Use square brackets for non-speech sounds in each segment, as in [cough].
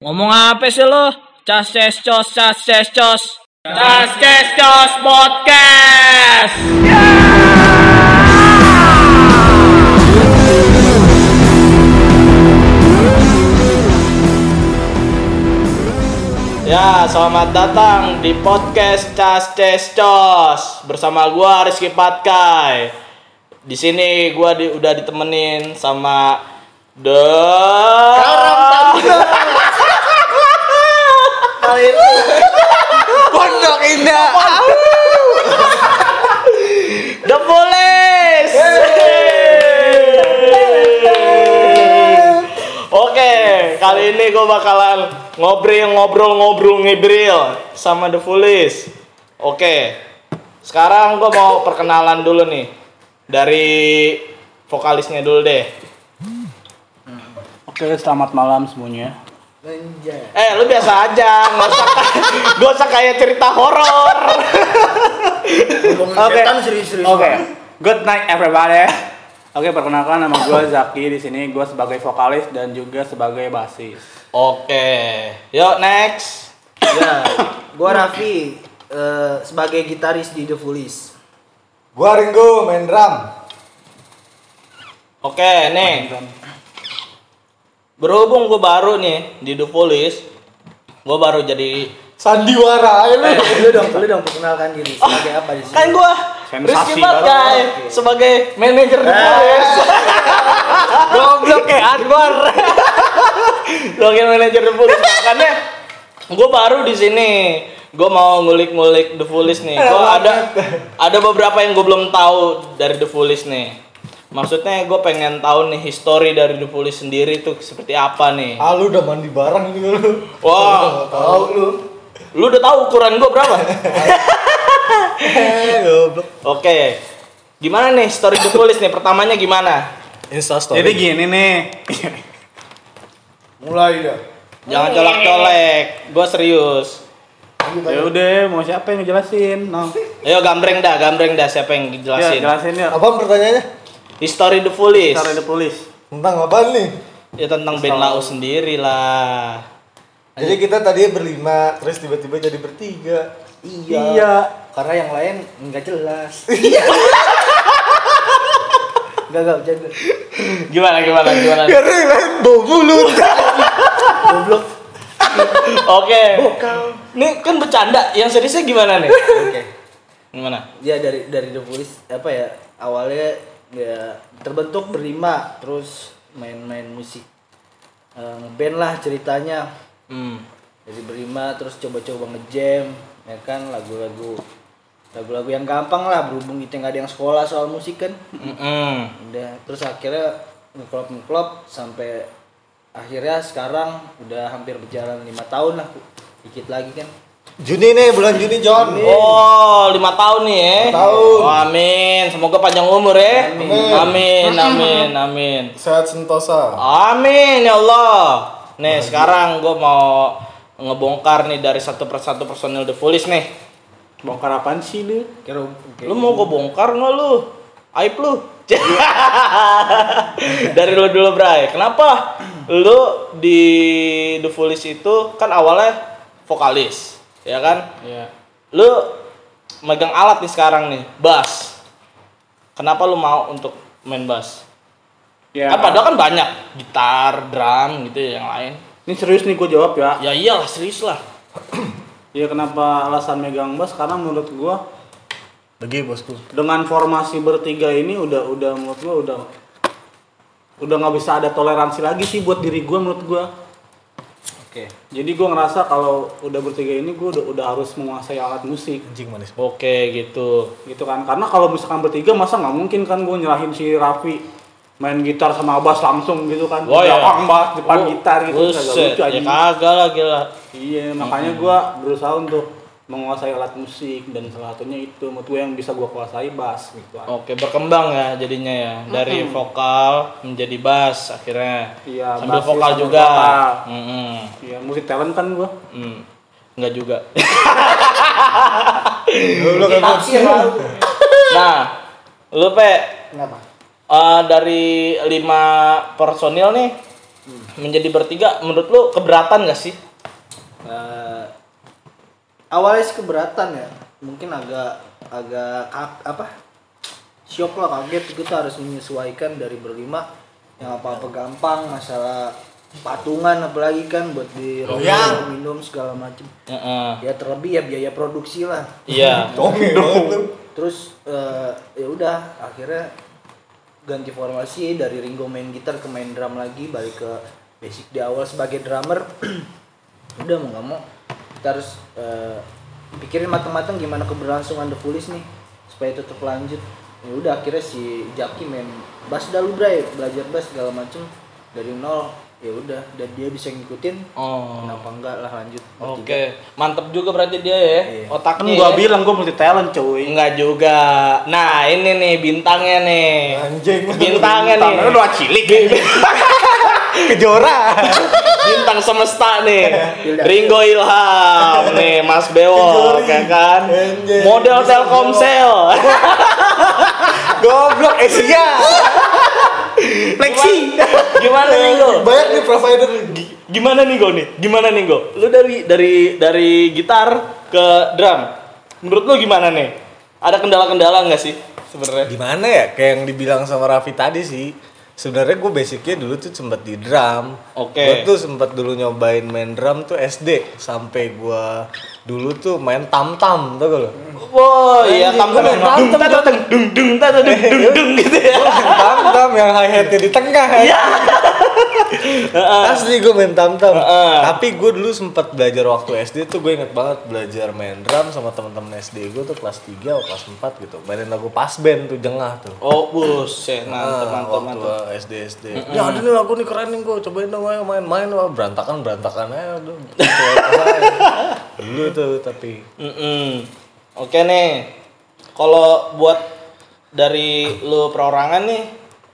Ngomong apa sih lo? Cas ces cos cas ces cos. Cas ces cos podcast. Ya, selamat datang di podcast Cas Ces Cos bersama gua Rizky Patkai. Di sini gua di, udah ditemenin sama The [laughs] Pondok Indah. The Police. Oke, kali ini gue bakalan ngobrol-ngobrol-ngobrol ngibril sama The Police. Oke, sekarang gue mau perkenalan dulu nih dari vokalisnya dulu deh. Oke, selamat malam semuanya. Eh, lu biasa aja, nggak usah [laughs] nggak usah kayak cerita horor. Oke. Oke. Good night everybody. Oke, perkenalkan nama gue Zaki di sini. Gue sebagai vokalis dan juga sebagai basis. Oke, yuk next. Ya, gua Raffi eh, sebagai gitaris di The Foolies. Gua Ringo main drum. Oke, nih. Berhubung gue baru nih di The Police, gue baru jadi Sandiwara aja lu. Lu dong, lu dong perkenalkan diri sebagai apa di sini? kan gue Sensasi Rizky baru. Patkai sebagai manajer The Police. [laughs] Goblok kayak Anwar. sebagai manajer The Police makanya gue baru di sini. Gue mau ngulik-ngulik The Police nih. Gue ada ada beberapa yang gue belum tahu dari The Police nih. Maksudnya gue pengen tahu nih history dari The Police sendiri tuh seperti apa nih. Ah lu udah mandi bareng gitu lu. Wah, Tahu lu. lu udah tahu ukuran gue berapa? [laughs] Eh, goblok. Oke. Gimana nih story The Police nih? Pertamanya gimana? Insta Jadi gini nih. mulai dah. Jangan colak-colek. Gue serius. ya udah, mau siapa yang ngejelasin? No. Ayo gambreng dah, gambreng dah siapa yang Ya, jelasin. jelasin ya. Apa pertanyaannya? History The Police. Cara the police. Tentang apa nih? Ya tentang band Lau sendiri lah. Jadi kita tadi berlima, terus tiba-tiba jadi bertiga. Iya. Iya. Karena yang lain nggak jelas. [laughs] Enggak enggak bercanda. Gimana gimana gimana? Karena yang lain bau mulut. Goblok. Oke. Nih kan bercanda. Yang seriusnya gimana nih? Oke. Gimana? Ya dari dari The Foolies apa ya? Awalnya ya terbentuk berlima, terus main-main musik. Eh, ngeband lah ceritanya. Hmm. Jadi berlima terus coba-coba ngejam ya kan lagu-lagu lagu-lagu yang gampang lah berhubung kita nggak ada yang sekolah soal musik kan Mm-mm. udah terus akhirnya ngeklop ngeklop sampai akhirnya sekarang udah hampir berjalan lima tahun lah dikit lagi kan Juni nih, bulan Juni John. Oh, lima tahun nih ya. Lima tahun. Oh, amin. Semoga panjang umur ya. Amin. Amin, amin, amin. Sehat sentosa. Amin ya Allah. Nih, sekarang gue mau ngebongkar nih dari satu persatu personil The Police nih. Bongkar apaan sih lu? kira Lu mau gue bongkar nggak lu? Aib lu. [laughs] dari lu dulu, Bray. Kenapa lu di The Police itu kan awalnya vokalis, ya kan? Iya. lu megang alat nih sekarang nih bass kenapa lu mau untuk main bass Ya. kan padahal kan banyak gitar drum gitu ya, yang lain Ini serius nih gue jawab ya. ya iyalah serius lah [clears throat] Ya kenapa alasan megang bass karena menurut gua Lagi bosku. dengan formasi bertiga ini udah udah menurut gua udah udah nggak bisa ada toleransi lagi sih buat diri gua menurut gua oke. Jadi gua ngerasa kalau udah bertiga ini gua udah udah harus menguasai alat musik. Anjing manis. oke gitu. Gitu kan. Karena kalau misalkan bertiga masa nggak mungkin kan gua nyerahin si Raffi main gitar sama bass langsung gitu kan? Oh, iya. belakang bass depan Oh, gitar gitu. Buset, lucu ya anjing. kagak lah gila. Iya makanya gua berusaha untuk menguasai alat musik dan salah satunya itu menurut gua yang bisa gua kuasai bass gitu oke berkembang ya jadinya ya dari vokal menjadi bass akhirnya Iya, sambil basis vokal juga vokal. Mm-mm. Iya, musik talent kan gua. Hmm. Enggak juga. Kan. Taksi yang lalu nah, lu pe kenapa eh, dari lima personil nih, menjadi bertiga menurut lu keberatan gak sih Eh, awalnya sih keberatan ya. Mungkin agak agak kak- apa? Shock lah kaget. Kita harus menyesuaikan dari berlima. Yang apa apa gampang masalah patungan apalagi kan buat di Goyang. minum segala macem. Heeh. ya terlebih ya biaya produksi lah. Iya. [laughs] Lu. terus eh, ya udah akhirnya ganti formasi. Dari Ringo main gitar ke main drum lagi balik ke basic di awal sebagai drummer. [clears throat] Udah mau nggak mau kita harus eh, pikirin matang-matang gimana keberlangsungan The Foolish nih supaya tetap lanjut ya udah akhirnya si Jaki main bass dulu bray belajar bass segala macem dari nol ya udah dan dia bisa ngikutin oh kenapa enggak lah lanjut oke mantep juga berarti dia ya Iya. Kan otaknya gua ya. bilang gua multi talent cuy. Enggak juga. Nah, ini nih bintangnya nih. Anjing. Bintangnya nih. Tangannya lu cilik. [laughs] Kejora. Bintang semesta nih. Ilham. Ringo Ilham nih, Mas Bewok ya kan. Model Telkomsel. Goblok Asia. Flexi. Gimana nih Go? Banyak nih provider. Gi- Gimana nih Go nih? Gimana nih Go? Lu dari dari dari gitar ke drum. Menurut lu gimana nih? Ada kendala-kendala nggak sih sebenarnya? Gimana ya? Kayak yang dibilang sama Raffi tadi sih. Sebenarnya gue basicnya dulu tuh sempet di drum. Oke. Gue tuh sempet dulu nyobain main drum tuh SD. Sampai gue dulu tuh main tam-tam tuh lo. Wow, iya Anjing, tam tam gua main dung dung dung dung dung dung gitu ya. tam-tam yang hi hatnya di tengah. Iya. [laughs] Asli gue main tam-tam. Heeh. Tapi gue dulu sempet belajar waktu SD tuh gue inget banget belajar main drum sama teman-teman SD gue tuh kelas 3 atau kelas 4 gitu. Mainin lagu pas band tuh jengah tuh. Oh, buset, mantap, mantap, waktu mantap. SD SD. Ya ada nih lagu nih keren nih gue cobain dong ayo main-main wah berantakan berantakan aja udah. [laughs] Dulu tuh tapi Mm-mm. Oke nih, kalau buat dari lu perorangan nih,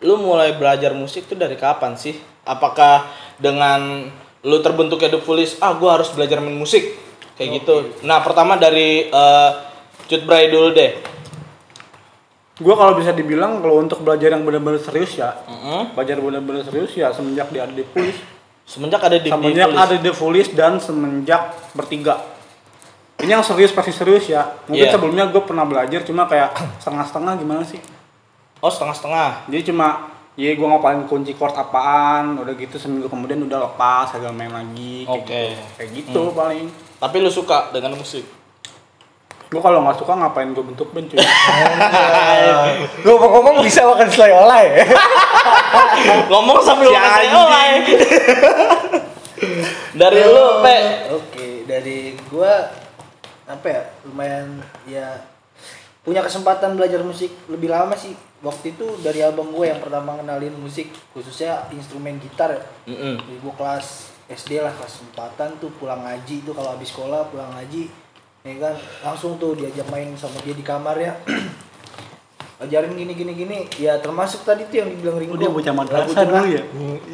lu mulai belajar musik tuh dari kapan sih? Apakah dengan lu terbentuknya The Foolish, ah gua harus belajar main musik kayak gitu. Nah pertama dari eh, Cut Bray dulu deh. Gua kalau bisa dibilang kalau untuk belajar yang benar-benar serius ya, Mm-mm. belajar benar-benar serius ya semenjak di ada di Pulis, Semenjak ada di, semenjak Foolish. ada di Fulis dan semenjak bertiga. Ini yang serius pasti serius ya. Mungkin Iya. sebelumnya gue pernah belajar cuma kayak setengah-setengah gimana sih? Oh setengah-setengah. Jadi cuma ya gue ngapalin kunci chord apaan, udah gitu seminggu kemudian udah lepas, agak main lagi. Kayak Oke. gitu. Kayak gitu paling. Tapi lu suka dengan musik? Gue kalau nggak suka ngapain gue bentuk band cuy. [laughs] Gue ngomong bisa makan selai oleh. [laughs] Ngomong sambil Si makan anjing. oleh. [laughs] dari lu, Pe. Oke, dari gua apa ya? Lumayan ya punya kesempatan belajar musik lebih lama sih. Waktu itu dari abang gue yang pertama kenalin musik, khususnya instrumen gitar ya. Jadi gua kelas SD lah, kelas 4 tuh pulang ngaji tuh kalau habis sekolah pulang ngaji ya kan langsung tuh diajak main sama dia di kamar ya [clears throat] ajarin gini gini gini ya termasuk tadi tuh yang dibilang Ringo Oh, dia bocah madrasah dulu ya?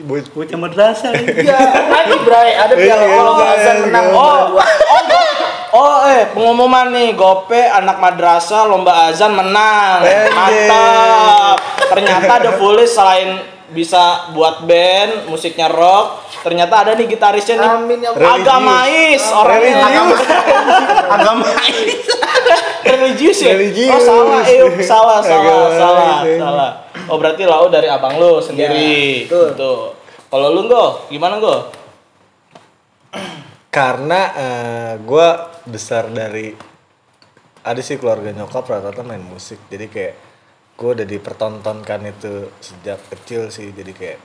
Bocah madrasah. Iya, lagi Bray, ada piala Iya, kalau iya, azan iya. menang Oh, dua. [laughs] oh, eh, pengumuman nih, Gope anak madrasah lomba azan menang. Mantap. Ternyata The Foolish selain bisa buat band, musiknya rock, ternyata ada nih gitarisnya nih. Amin ya. Agamais orangnya. Religius. Agama [laughs] Religius ya? Religius. Oh salah, eh salah, salah, Agamais, salah, salah. Oh berarti lau dari abang lu sendiri. Ya, betul. Tuh. Kalau lu go, gimana go? Karena gue besar dari ada sih keluarga nyokap rata-rata main musik. Jadi kayak gue udah dipertontonkan itu sejak kecil sih. Jadi kayak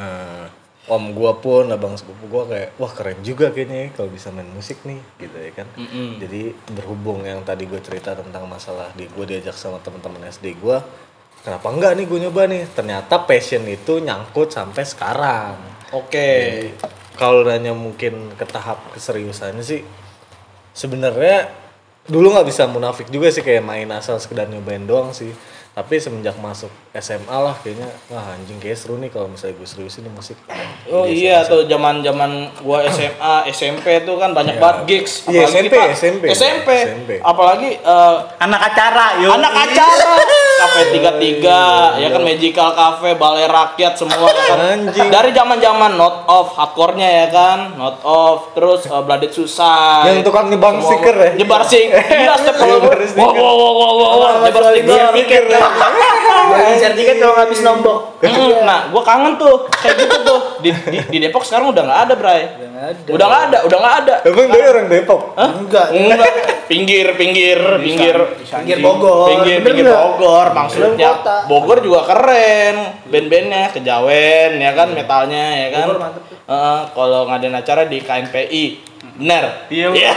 eh, om gue pun abang sepupu gue kayak wah keren juga kayaknya ya kalau bisa main musik nih gitu ya kan. Mm-mm. jadi berhubung yang tadi gue cerita tentang masalah di gue diajak sama teman-teman SD gue kenapa enggak nih gue nyoba nih? Ternyata passion itu nyangkut sampai sekarang. Oke. jadi kalau nanya mungkin ke tahap keseriusannya sih sebenarnya dulu nggak bisa munafik juga sih kayak main asal sekedar nyobain doang sih tapi semenjak masuk SMA lah kayaknya wah anjing kayak seru nih kalau misalnya gue seriusin di musik Oh Jadi iya tuh zaman-zaman gua SMA, SMP tuh kan banyak Iya. banget gigs. Apalagi SMP, kita- SMP. SMP. SMP. Apalagi eh, anak acara, yuk. anak acara. [laughs] Cafe 33, ya kan Magical Cafe, Balai Rakyat semua ya kan. Anjing. Dari zaman-zaman Not Off hardcore-nya ya kan, Not Off, terus uh, Blooded Suicide. Yang tukang nyebang Semua- stiker ya? Nyebar [laughs] stiker. Iya, setiap kalau Nyebar wow stiker. wow wow wow wow, wow, nyebar stiker. tiket [laughs] Biar tiket kalau habis nombok. [laughs] Nah, gua kangen tuh kayak gitu tuh. Di, di, di Depok sekarang udah nggak ada, Bray. Udah nggak ada. Udah nggak ada, udah nggak ada. Emang dia orang Depok? Enggak. Enggak. Pinggir, pinggir, pinggir. Pinggir Bogor. Pinggir, pinggir? Bogor maksudnya. Kota. Bogor juga keren. Band-bandnya kejawen ya kan metalnya ya kan. Bogor mantep tuh. Heeh, kalau ngadain acara di KNPI. Bener. Iya. Iya.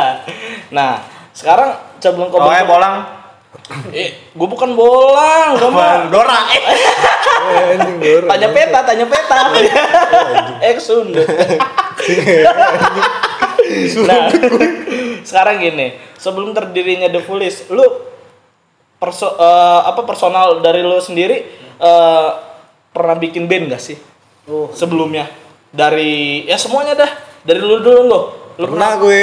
[laughs] nah, sekarang sebelum ke Pokoknya Bogor- bolang. Eh, gue bukan bolang, gue mah Dora. [laughs] Eh, anjing Dora. tanya peta, tanya peta. [laughs] eh sundut. nah, sekarang gini, sebelum terdirinya The Foolish, lu perso eh, apa personal dari lu sendiri eh, pernah bikin band gak sih Oh, sebelumnya? Dari ya semuanya dah, dari lu dulu lo. Lu Pernah gue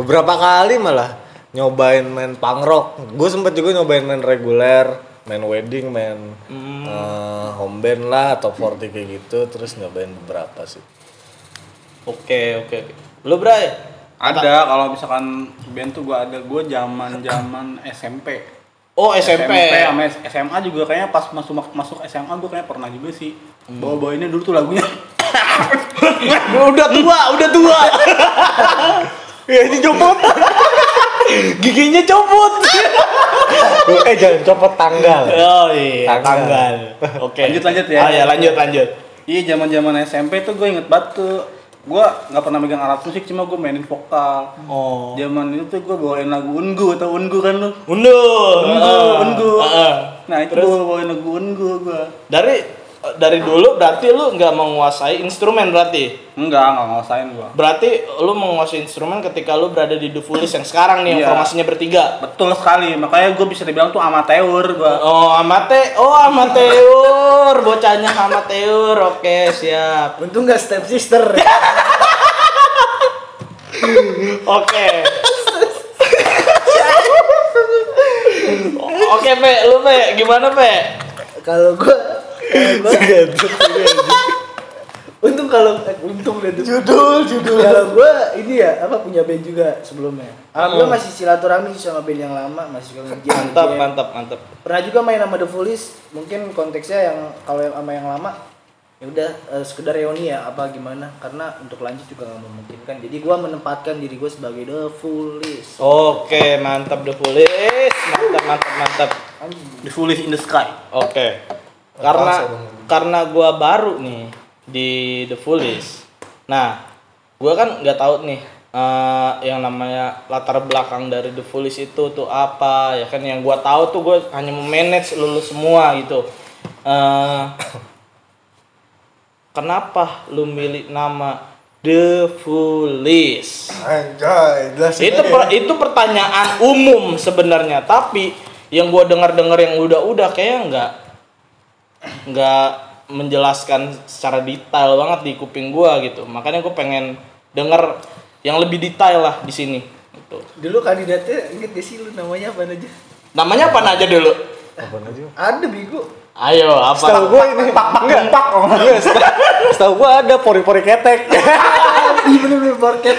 beberapa kali malah nyobain main punk rock. Gue sempet juga nyobain main reguler, main wedding, main Hmm. eh, home band lah atau 40 kayak gitu. Terus nyobain beberapa sih. Oke, oke, oke. Lu Bray? Ada kalau misalkan band tuh gua ada gua zaman-zaman SMP. Oh, SMP. sama SMA juga kayaknya pas masuk masuk SMA gua kayaknya pernah juga sih. Bawa-bawa ini dulu tuh lagunya. [laughs] udah tua, udah tua. [laughs] Ya ini copot. Giginya copot. [laughs] eh jangan copot tanggal. Oh iya, Tanggal. tanggal. Oke. Lanjut, lanjut ya. Ah ya, lanjut lanjut. Iya zaman-zaman SMP tuh gue inget banget tuh. Gua nggak pernah megang alat musik cuma gue mainin vokal. Oh. Zaman itu tuh gue bawain lagu Ungu atau Ungu kan lu. Unduh. Ungu, Ah. Ungu. Ah, ah. Nah itu gue bawain lagu Ungu gue. Dari dari dulu berarti lu nggak menguasai instrumen berarti. Enggak, enggak ngerasain gua. Berarti lu menguasai instrumen ketika lu berada di The Foolish yang sekarang nih yang Iya. formasinya bertiga. Betul sekali, makanya gue bisa dibilang tuh amateur gua. Oh, amate, oh amateur, bocahnya amateur. Oke, siap. untung nggak step sister. Oke. Oke, Pe, lu Pe, gimana Pe? kalau gua kalau gua untung kalau eh, untung deh judul judul kalau gua ini ya apa punya band juga sebelumnya alhamdulillah masih silaturahmi sama band yang lama masih suka nge-jam, Mantap, mantap, mantap. pernah juga main sama The Foolish mungkin konteksnya yang kalau yang sama yang lama ya udah eh, sekedar reuni ya apa gimana karena untuk lanjut juga nggak memungkinkan jadi gua menempatkan diri gua sebagai The Foolish Oke, mantap The Foolish. Mantap, mantap, mantap. The Foolish in the Sky. Oke. Karena karena gua baru nih di The Foolish. Nah, gua kan nggak tahu nih eh, yang namanya latar belakang dari The Foolish itu tuh apa ya kan yang gua tahu tuh gua hanya memanage lulus semua gitu. Eh kenapa lu milih nama The Foolish? Anjay, itu per- itu pertanyaan umum sebenarnya tapi yang gua dengar-dengar yang udah-udah kayaknya nggak nggak menjelaskan secara detail banget di kuping gua gitu. Makanya gue pengen denger yang lebih detail lah di sini gitu. dulu kandidatnya inget gak sih lu namanya apa aja? Namanya apa aja dulu? Apaan aja? ada bego ayo apa? Setahu gue ini. Enggak, enggak, setahu- setahu gue ada pori-pori ketek. Iya bener-bener parket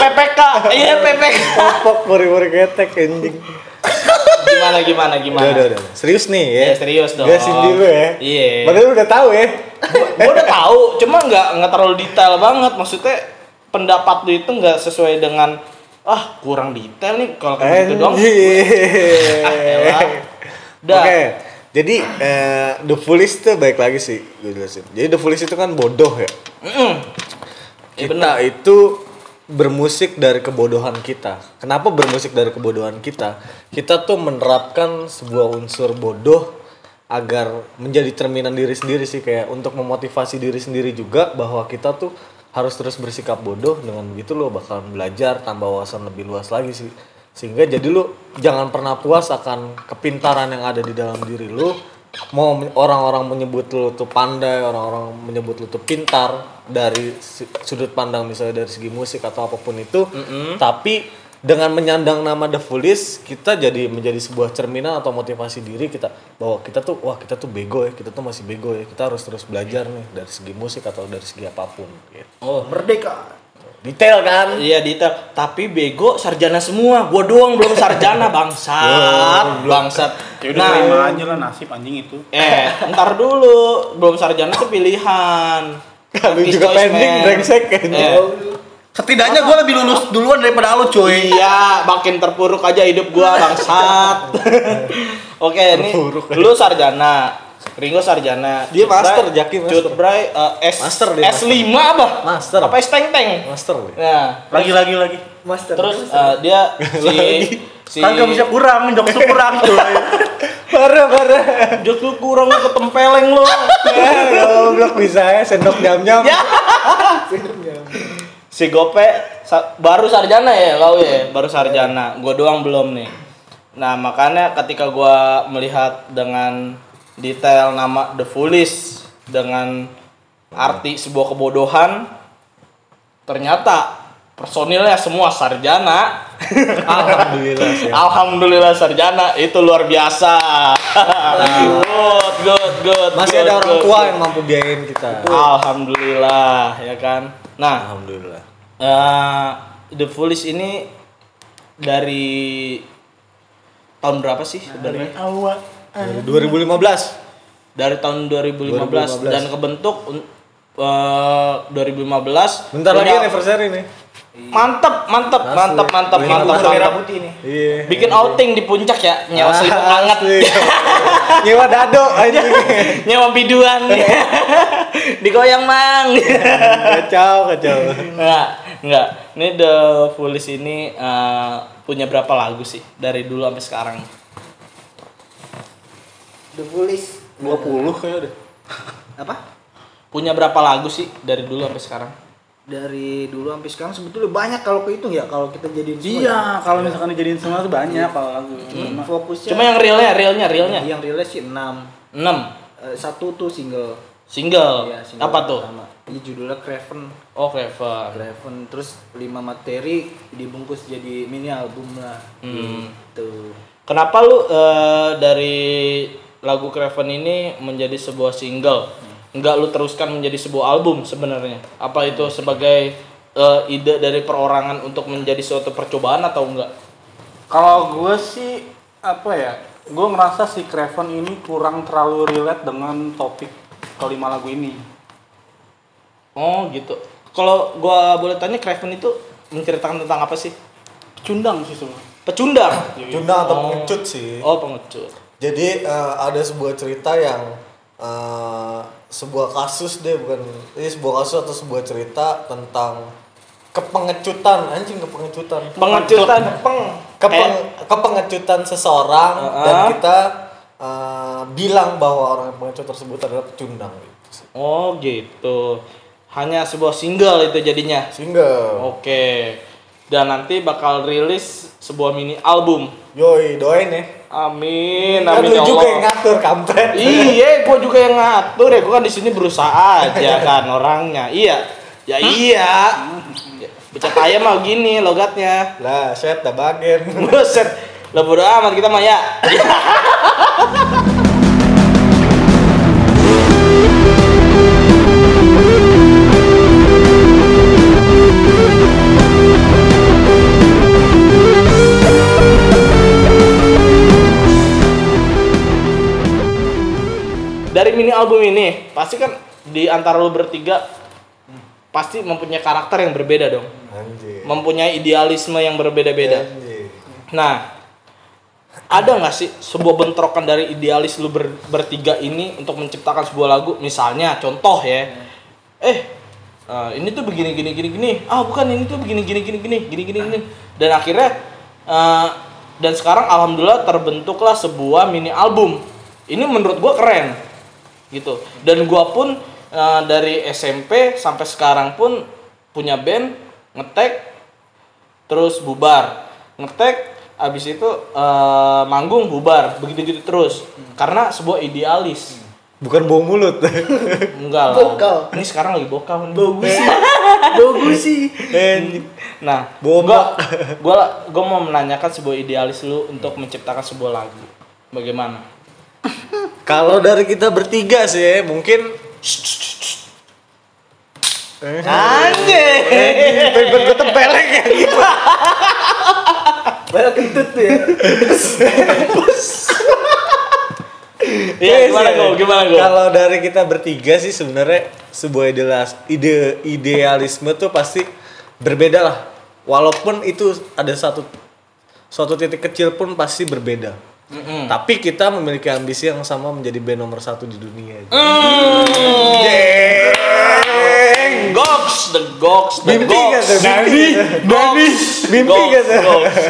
PPK iya PPK Popok pori-pori ketek anjing. Gimana gimana gimana Udah, udah, udah. Serius nih ya. Ya, serius dong. Gasin dulu ya. Iya. Padahal lu udah tahu ya. gue udah tahu cuma nggak nggak terlalu detail banget maksudnya pendapat lu itu nggak sesuai dengan ah kurang detail nih kalau kayak gitu dong [laughs] Ah, elah. Oke. Dah. Jadi eh, The Foolish tuh baik lagi sih gue jelasin. Jadi The Foolish itu kan bodoh ya. Mm-mm. Iya Kita benar. itu bermusik dari kebodohan kita. Kenapa bermusik dari kebodohan kita? Kita tuh menerapkan sebuah unsur bodoh agar menjadi cerminan diri sendiri sih kayak untuk memotivasi diri sendiri juga bahwa kita tuh harus terus bersikap bodoh dengan begitu lo bakal belajar tambah wawasan lebih luas lagi sih sehingga jadi lu jangan pernah puas akan kepintaran yang ada di dalam diri lu mau orang-orang menyebut lu tuh pandai orang-orang menyebut lu tuh pintar dari sudut pandang misalnya dari segi musik atau apa pun itu tapi dengan menyandang nama The Foolish kita jadi menjadi sebuah cerminan atau motivasi diri kita bahwa kita tuh wah kita tuh bego ya kita tuh masih bego ya kita harus terus belajar nih dari segi musik atau dari segi apa pun gitu. Oh, Merdeka. detail kan Iya detail, tapi bego sarjana semua. Gua doang belum sarjana [laughs] bangsat, bangsat. Ya udah Nah, terima aja lah nasib anjing itu. eh, ntar dulu, belum sarjana tuh pilihan. Kali Artis juga pending, brengsek. Eh, Setidaknya gue lebih lulus duluan daripada lu cuy. Iya, makin terpuruk aja hidup gua [laughs] bangsat. [laughs] Oke, ini lu sarjana. Ringo sarjana. Dia Cut master, Bray- Jaki master. Cut Bray, eh, S Master dia, S5 apa? Master. Apa S Teng Teng? master Nah, Lagi lagi lagi. Master. terus eh, dia [laughs] si si Kagak bisa kurang, jokes lu kurang cuy. Parah parah Jok lu kurang lu ketempeleng lu. [laughs] ya goblok bisa ya sendok jam Ya. si Gope sa- baru sarjana ya kau ya, baru sarjana. Gua doang belum nih. Nah, makanya ketika gua melihat dengan detail nama The Foolish dengan arti sebuah kebodohan ternyata personilnya semua sarjana. alhamdulillah [laughs] sih Alhamdulillah sarjana itu luar biasa. good, good, good. masih good, ada orang good, tua good. yang mampu biayain kita Alhamdulillah ya kan. Nah, alhamdulillah eh, The Foolish ini dari tahun berapa sih sebenarnya? Awal. dari 2015 Dari tahun 2015, 2015. dan kebentuk eh 2015. bentar lagi anniversary nih Mantap, mantap, Asli. mantap, mantap, Beli mantap, nomor merah putih nih. iya Bikin outing di puncak ya, nyewa selimut hangat. [laughs] Nyewa dado [laughs] aja nyewa biduan [laughs] digoyang mang kacau kacau enggak enggak ini the foolish ini eh, punya berapa lagu sih dari dulu sampai sekarang The Foolish. 20 kayak deh. Apa? punya berapa lagu sih dari dulu sampai sekarang Dari dulu sampai sekarang sebetulnya banyak kalau kehitung ya kalau kita jadiin semua. Iya, kalau misalkan dijadiin semua tuh banyak kalau lagu. ya. Cuma Fokusnya. cuma yang realnya realnya realnya yang realnya sih 6. 6 satu tuh single. single Iya, single apa tuh pertama. Ini judulnya Craven. oh Clever Craven terus 5 materi dibungkus jadi mini album lah. Hmm. Gitu. kenapa lu eh, dari lagu Craven ini menjadi sebuah single nggak lu teruskan menjadi sebuah album sebenarnya apa itu sebagai eh, ide dari perorangan untuk menjadi suatu percobaan atau enggak Kalau gue sih apa ya? Gue ngerasa si Craven ini kurang terlalu relate dengan topik kelima lagu ini. Oh gitu. Kalau gua boleh tanya Craven itu menceritakan tentang apa sih? Pecundang sih semua. Pecundang. Tunda atau Oh. pengecut sih Oh pengecut. Jadi eh, ada sebuah cerita yang eh, sebuah kasus deh bukan ini sebuah kasus atau sebuah cerita tentang kepengecutan anjing kepengecutan Pengecutan. Peng. Kepeng, Eh, kepengecutan seseorang Uh-uh. dan kita eh, bilang bahwa orang yang pengecut tersebut adalah pecundang gitu sih. Oh gitu. Hanya sebuah single itu jadinya. Single. Oke. Dan nanti bakal rilis sebuah mini album. Yoi, doain ya. Amin. Kan Amin lu ya juga yang Allah. ngatur kampret. Iya, gua juga yang ngatur ya. Gua kan di sini berusaha aja [laughs] kan orangnya. Iya. Ya iya. Becak ayam mah gini logatnya. Lah, set dah bagen. [laughs] Buset. Lah bodo amat kita mah ya. [laughs] mini album ini, pasti kan di antara lu bertiga pasti mempunyai karakter yang berbeda dong. Anjir. Mempunyai idealisme yang berbeda-beda. Nah, ada nggak sih sebuah bentrokan dari idealis lu ber- bertiga ini untuk menciptakan sebuah lagu? Misalnya, contoh ya, eh eh, ini tuh begini gini gini gini, ah bukan ini tuh begini gini gini gini gini gini gini, dan akhirnya eh, dan sekarang alhamdulillah terbentuklah sebuah mini album. Ini menurut gua keren, gitu. Dan gua pun eh, dari SMP sampai sekarang pun punya band ngetek terus bubar ngetek abis itu eh, manggung bubar begitu gitu terus karena sebuah idealis Bukan bau mulut. [laughs] Enggak lah. Bokal. Ini sekarang lagi bokal nih. Bagus sih. [laughs] Bagus sih. Anjing. Nah, gua, [laughs] gua gua mau menanyakan sebuah idealis lu untuk menciptakan sebuah lagu. Bagaimana? Kalau dari kita bertiga sih mungkin Anjing. Paper gue tempeleng ya gitu. Banyak kentut tuh ya. Iya, gimana gua? Gimana gua? Kalau dari kita bertiga sih sebenarnya sebuah idealis, ide idealisme tuh pasti berbeda lah. Walaupun itu ada satu suatu titik kecil pun pasti berbeda. Mm-mm. Tapi kita memiliki ambisi yang sama menjadi band nomor satu di dunia. Mm. Goks, the goks, the Mimpi goks. gak tuh? Mimpi, Nani, mimpi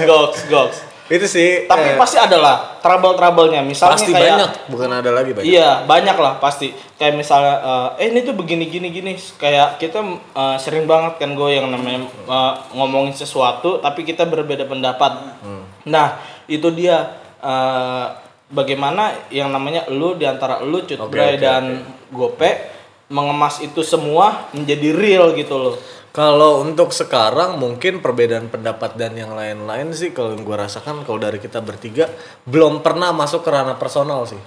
Goks, goks. Itu sih. Tapi eh, pasti ada lah trouble-troublenya. Misalnya pasti kayak banyak, bukan ada lagi banyak. Iya, banyak lah pasti. Kayak misalnya, eh, eh ini tuh begini gini gini. Kayak kita eh, sering banget kan gue yang namanya eh, ngomongin sesuatu, tapi kita berbeda pendapat. Nah, itu dia eh, bagaimana yang namanya lu di antara lu Cut Oke, Bray oke, dan Gope mengemas itu semua menjadi real gitu loh. Kalau untuk sekarang mungkin perbedaan pendapat dan yang lain-lain sih kalau yang gue rasakan kalau dari kita bertiga belum pernah masuk ke ranah personal sih.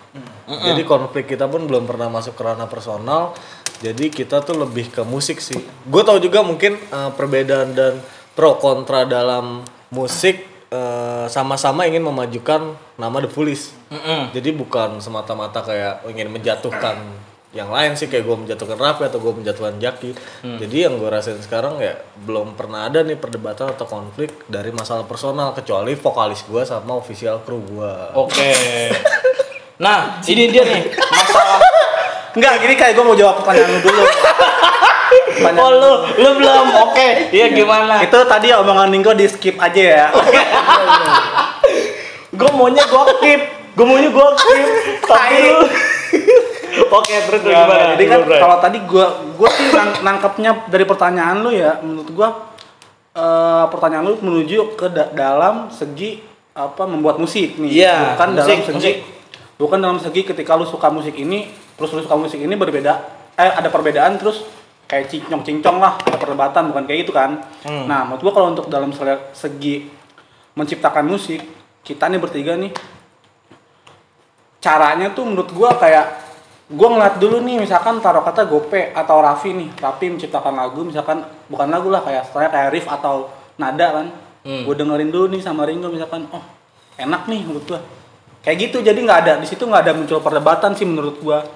Jadi konflik kita pun belum pernah masuk ke ranah personal. Jadi kita tuh lebih ke musik sih. Gue tahu juga mungkin eh, perbedaan dan pro kontra dalam musik eh, sama-sama ingin memajukan nama The Foolish. Mm-mm. Jadi bukan semata-mata kayak ingin menjatuhkan yang lain sih kayak gue menjatuhkan Raffi atau gue menjatuhkan Jaki. Jadi yang gue rasain sekarang ya belum pernah ada nih perdebatan atau konflik dari masalah personal kecuali vokalis gue sama official crew gue. Oke. Nah, ini dia nih masalah Enggak, gini kayak gue mau jawab pertanyaan lu dulu. [laughs] Pertanyaan Oh lu, lu belum. Oke. Iya gimana? Itu tadi omongan Ningko di skip aja ya. [laughs] gue maunya gue keep gue maunya gue keep tapi lu [laughs] oke terus gimana nggak. Jadi kan Gimana, kalau tadi gua gua sih nang- nangkepnya dari pertanyaan lu ya, menurut gua eh, pertanyaan lu menuju ke da- dalam segi apa membuat musik nih, Iya, bukan dalam musik, segi musik. bukan dalam segi ketika lu suka musik ini, terus lu suka musik ini berbeda, eh ada perbedaan terus kayak cincong cincong lah, perdebatan bukan kayak gitu kan. Hmm. Nah, menurut gua kalau untuk dalam segi menciptakan musik, kita nih bertiga nih caranya tuh menurut gua kayak gua ngeliat dulu nih misalkan taruh kata Gope atau Raffi nih Raffi menciptakan lagu misalkan bukan lagu lah kayak setelahnya kayak riff atau nada kan Hmm. gue dengerin dulu nih sama Ringo misalkan oh enak nih menurut gua kayak gitu jadi nggak ada di situ nggak ada muncul perdebatan sih menurut gua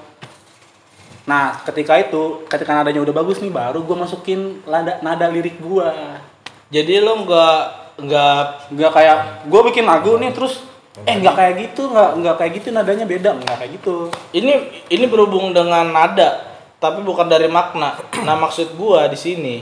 nah ketika itu ketika nadanya udah bagus nih baru gua masukin nada nada lirik gua. Jadi lu nggak nggak nggak kayak gue bikin lagu nih terus eh nggak kayak gitu nggak nggak kayak gitu nadanya beda. Nggak kayak gitu. Ini ini berhubung dengan nada tapi bukan dari makna. Nah maksud gua di sini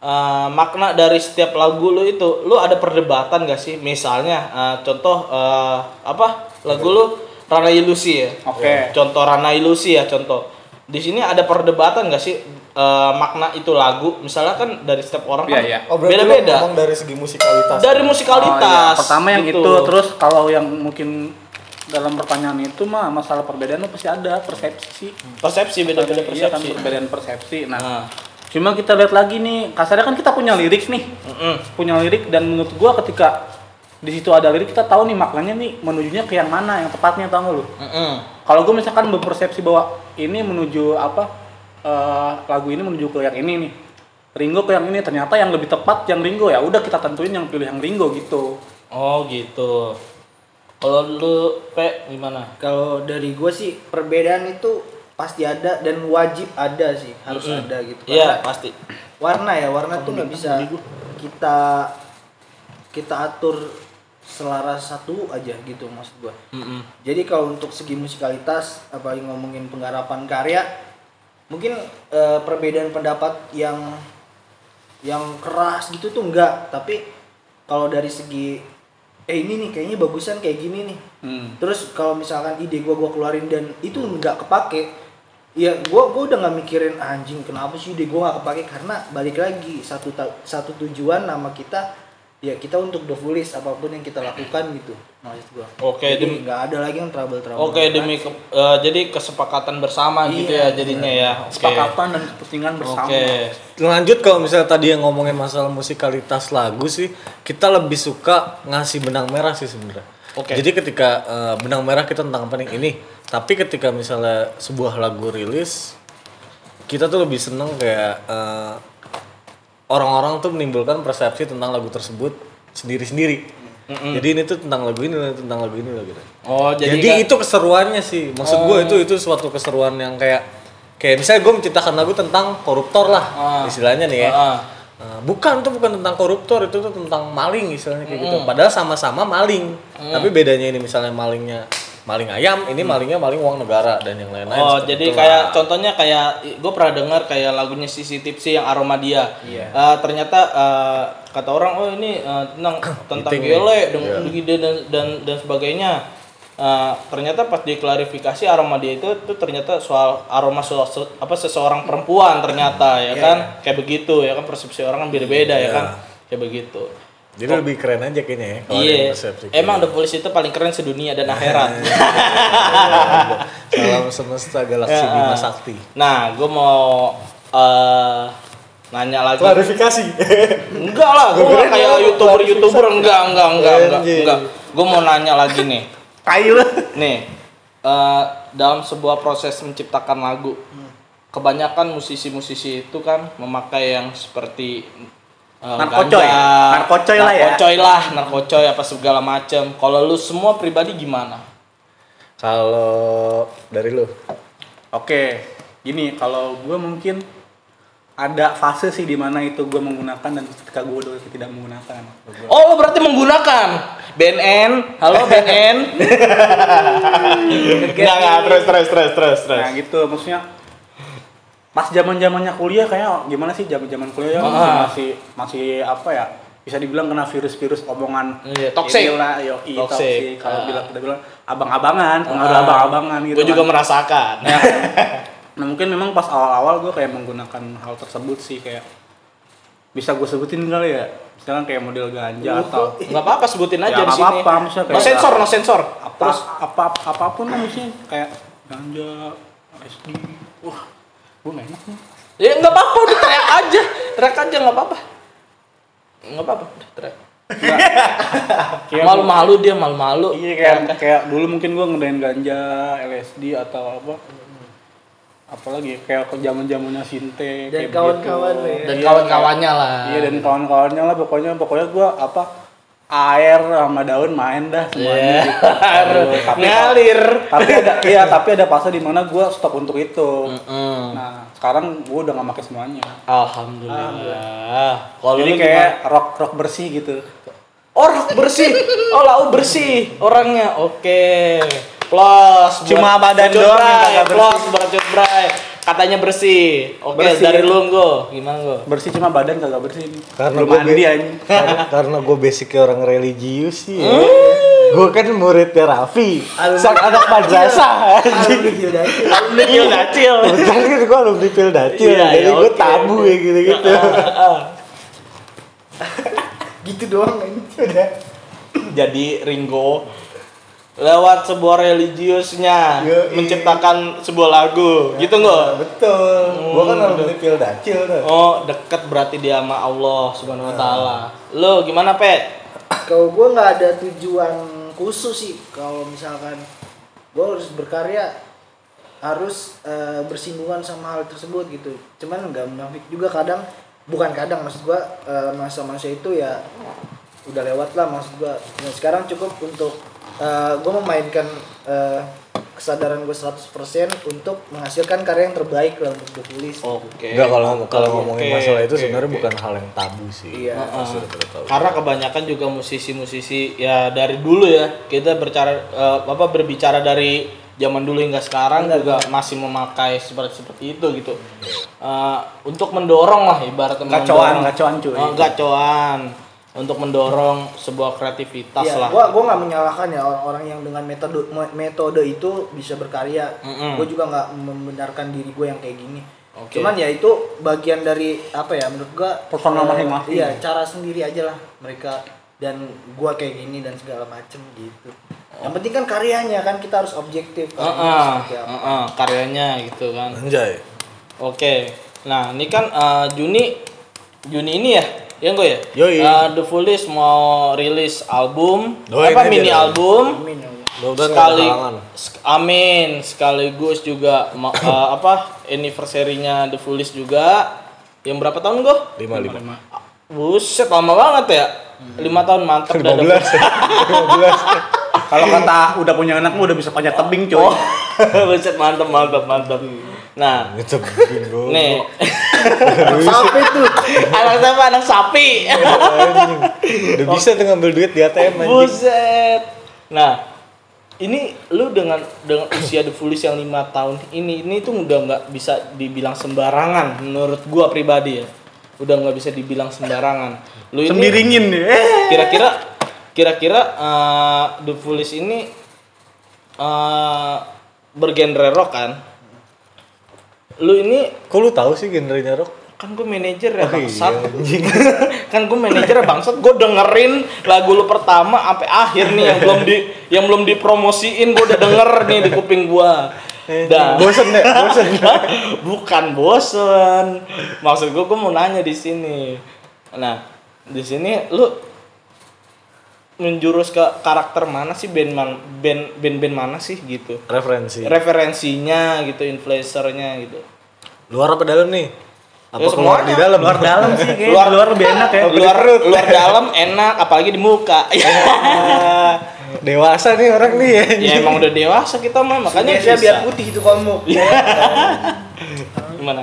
eh, makna dari setiap lagu lu itu lu ada perdebatan gak sih? Misalnya eh, contoh eh, apa? Lagu lu Rana Ilusi ya? Oke. contoh Rana Ilusi ya contoh di sini ada perdebatan gak sih eh, makna itu lagu misalnya kan dari setiap orang kan Iya, iya. Oh beda-beda ngomong dari segi musikalitas. dari musikalitas Oh, iya. Pertama yang gitu. itu, terus kalau yang mungkin dalam pertanyaan itu mah masalah perbedaan tuh pasti ada persepsi. persepsi beda-beda Iya kan persepsi perbedaan persepsi. Nah, nah cuma kita lihat lagi nih, kasarnya kan kita punya lirik nih, mm-mm. punya lirik dan menurut gua ketika di situ ada lirik kita tahu nih maknanya nih menujunya ke yang mana yang tepatnya tahu nggak lu? Mm-mm. Kalau gue misalkan berpersepsi bahwa ini menuju apa eh, lagu ini menuju ke yang ini nih, Ringo ke yang ini ternyata yang lebih tepat yang Ringo ya udah kita tentuin yang pilih yang Ringo gitu. Oh gitu. Kalau lu Pe gimana? Kalau dari gue sih perbedaan itu pasti ada dan wajib ada sih harus Mm-mm. ada gitu. Iya Karena pasti. warna ya warna tuh nggak bisa kita kita atur selaras satu aja gitu maksud gua. Mm-mm. Jadi kalau untuk segi musikalitas apalagi ngomongin penggarapan karya mungkin eh, perbedaan pendapat yang yang keras gitu tuh enggak, tapi kalau dari segi eh ini nih kayaknya bagusan kayak gini nih. Hmm. Terus kalau misalkan ide gua gua keluarin dan itu nggak kepake, ya gua gua udah nggak mikirin "Ah, anjing kenapa sih ide gua nggak kepake karena balik lagi satu satu tujuan nama kita ya kita untuk the fullest apa pun yang kita lakukan gitu maksud gua Oke, jadi dem- nggak ada lagi yang trouble trouble Oke demi ke- eh, jadi kesepakatan bersama gitu ya Iya, jadinya ya. Oke. Kesepakatan dan kepentingan bersama. Oke. Lanjut kalau misalnya tadi yang ngomongin masalah musikalitas lagu sih, kita lebih suka ngasih benang merah sih sebenarnya. Oke. Jadi ketika eh, benang merah kita tentang apa nih ini, tapi ketika misalnya sebuah lagu rilis, kita tuh lebih seneng kayak eh, orang-orang tuh menimbulkan persepsi tentang lagu tersebut sendiri-sendiri. Jadi ini tuh tentang lagu ini, tentang lagu ini loh gitu. Oh jadi, Jadi, itu keseruannya sih. Maksud gue itu itu suatu keseruan yang kayak kayak misalnya gue menciptakan lagu tentang koruptor lah Ah. istilahnya nih ya. Ah. Nah, bukan tuh bukan tentang koruptor itu tuh tentang maling istilahnya kayak gitu. Padahal sama-sama maling. Tapi bedanya ini misalnya malingnya maling ayam, ini malingnya maling uang negara dan yang lain-lain. Oh, jadi itulah. kayak contohnya kayak gue pernah dengar kayak lagunya Sisi Tipsy yang aroma dia. Iya. Eh, ternyata eh, kata orang oh ini eh, [coughs] tentang tentang gele dan, Iya. dan dan dan sebagainya. Eh, ternyata pas diklarifikasi aroma dia itu tuh ternyata soal aroma so- so- apa seseorang perempuan ternyata ya Iya, kan kayak begitu ya kan persepsi orang kan beda-beda ya Iya. kan kayak begitu. Jadi lebih keren aja kayaknya ya Iya. Emang The Police itu paling keren sedunia dan [laughs] akhirat. Salam semesta galaksi Ya, Bima. Sakti. Nah, gue mau eh nanya lagi. Klarifikasi. Enggak lah, gue Gua kira kayak dia youtuber youtuber enggak enggak enggak enggak enggak. Gue mau nanya lagi nih. Lu. Nih, eh, dalam sebuah proses menciptakan lagu, kebanyakan musisi-musisi itu kan memakai yang seperti eh, Narkocoy. ganja, Narkocoy lah ya. narkocoy lah, narkocoy apa segala macam. Kalau lu semua pribadi gimana? Kalau dari lu Oke, gini kalau gue mungkin ada fase sih di mana itu gue menggunakan dan ketika gue udah tidak menggunakan. Oh, lu berarti menggunakan BNN. Halo BNN. Enggak [laughs] enggak terus terus terus terus terus. Nah gitu maksudnya pas zaman zamannya kuliah kayak gimana sih zaman zaman kuliah ya Ah. masih masih apa ya bisa dibilang kena virus-virus omongan Iya, toxic. inilah, yo, Toxic. Kalau Ah. bilang kita bilang abang-abangan, pengaruh abang-abangan gitu. Gue juga kan. merasakan. Ya. [laughs] nah mungkin memang pas awal-awal gue kayak menggunakan hal tersebut sih kayak bisa gue sebutin kali ya misalkan kayak model ganja atau Nggak apa-apa sebutin aja Ya, di sini. maksudnya no kayak- sensor, no sensor. apa Terus apa apa pun lah misalnya kayak ganja SD wah gue gak enak nih ya nggak apa-apa, udah teriak aja, teriak aja nggak apa-apa. Nggak apa-apa, udah teriak. Kayak Malu-malu dia malu-malu. iya kayak kayak dulu mungkin gue ngedain ganja LSD atau apa apalagi kayak ke zaman zamannya sinte Dan kayak kawan-kawan begitu. lo ya. Dan kawan-kawannya lah. iya dan kawan-kawannya lah pokoknya pokoknya gue apa air sama daun main dah semuanya Iya. gitu. Aduh, [laughs] tapi Ngalir. tapi ada iya tapi ada fase di mana gue stop untuk itu Mm. nah sekarang gue udah gak pakai semuanya Alhamdulillah. Kalau jadi kayak rock rock bersih gitu orang bersih. Oh, lau bersih orangnya. Oke. Plus buat Cuma badan doang yang kagak bersih. Plus Bray. Katanya bersih. Oke, Bersih. dari lu Nggo. Gimana Nggo? bersih cuma badan kagak bersih Karena belum gua mandi anjing [laughs] karena, karena gue basicnya orang religius sih ya. Gue kan muridnya Raffi, sang anak madrasah. Alumni Hildati. Alumni Dacil. Kebetulan kan gue alumni Pildacil, Iya, jadi iya, gue tabu ya gitu-gitu. [laughs] Gitu doang ini. Udah. Jadi Ringo lewat sebuah religiusnya Yoi. menciptakan sebuah lagu, gitu nggak? Betul, gue kan Hmm, alumni Pildacil tuh. Oh, dekat berarti dia sama Allah Subhanahu wa taala. Lo gimana, Pet? Kalau gue nggak ada tujuan khusus sih. Kalau misalkan gue harus berkarya harus eh, bersinggungan sama hal tersebut gitu. Cuman nggak munafik juga kadang. Bukan kadang maksud gue eh, masa-masa itu ya udah lewat lah maksud gue. Nah, sekarang cukup untuk gue memainkan eh, kesadaran gue 100% untuk menghasilkan karya yang terbaik lah untuk tulis. Oke. Enggak kalau kalau ngomongin Oke, masalah itu oke, sebenarnya oke. bukan hal yang tabu sih. Iya. Pada tahu. Karena kebanyakan juga musisi-musisi ya dari dulu ya kita berbicara eh, apa berbicara dari zaman dulu hingga sekarang juga masih memakai seperti seperti itu gitu. Eh, untuk mendorong lah ibaratnya Gacoan, mendorong- gacoan, cuy. Oh, gacoan untuk mendorong sebuah kreativitas Iya, lah. gua gua nggak menyalahkan ya orang-orang yang dengan metode me- metode itu bisa berkarya. Mm-mm. Gue juga nggak membenarkan diri gue yang kayak gini. Oke. Cuman ya itu bagian dari apa ya menurut gua Personal eh, masing-masing. Iya, cara sendiri aja lah mereka dan gua kayak gini dan segala macem gitu. Yang penting kan karyanya kan kita harus objektif Heeh, karyanya seperti apa. heeh, karyanya gitu kan. Anjay. Oke. Nah, ini kan eh, Juni Juni ini ya. Ya gue ya? Yoi. Eh, The Foolish mau rilis album, Doain apa aja mini dah. album. Amin ya sekali sek- amin sekaligus juga [coughs] eh, apa anniversary-nya The Foolish juga yang berapa tahun gue? Lima lima. Buset lama banget ya lima tahun mantap dah [laughs] Lima belas. Kalau kata udah punya anak mah udah bisa panjat tebing coy. Oh, [laughs] buset mantap mantap mantap. Nah, nih [laughs] Sampai tuh. anak siapa anak sapi. Anjing. Udah bisa tuh ngambil duit di ATM anjing. Buset. Nah, ini lu dengan dengan usia The Foolish yang lima tahun ini ini tuh udah nggak bisa dibilang sembarangan menurut gua pribadi ya. Udah nggak bisa dibilang sembarangan. Lu ini Sembiringin nih. Kira-kira kira-kira eh, The Foolish ini eh bergenre rock kan? Lu ini Kok lu tahu sih genrenya rock? kan gue manajer ya Oh, iya, bangsat. [laughs] Kan gue manajer ya bangsat. Gue dengerin lagu lu pertama sampai akhir nih yang belum di yang belum dipromosiin. Gue udah denger nih di kuping gue dah. Bosen ya? Bosen. bukan bosen. Maksud gue gue mau nanya di sini. Nah di sini lu menjurus ke karakter mana sih band man, band band band mana sih gitu Referensi. referensinya gitu influencernya gitu Luar apa dalam nih? Apa Ya, keluar di dalam? Luar dalam sih kayaknya. Luar- Luar lebih enak ya. [laughs] luar luar dalam enak apalagi di muka [laughs] Dewasa nih orang nih ya. ya emang udah dewasa kita mah makanya Makanya bisa. biar putih itu kamu. [laughs] gimana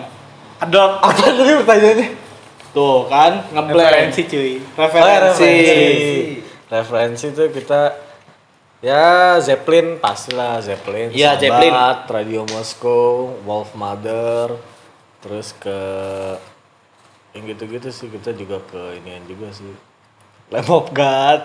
Ada Apa tadi pertanyaannya? tuh kan ngeblend referensi cuy. referensi Referensi tuh kita ya Zeppelin pastilah Zeppelin. Iya, Sabbath, Zeppelin. Radio Moskow, Wolf Mother, terus ke yang gitu-gitu sih kita juga ke inian juga sih. Lamb of God.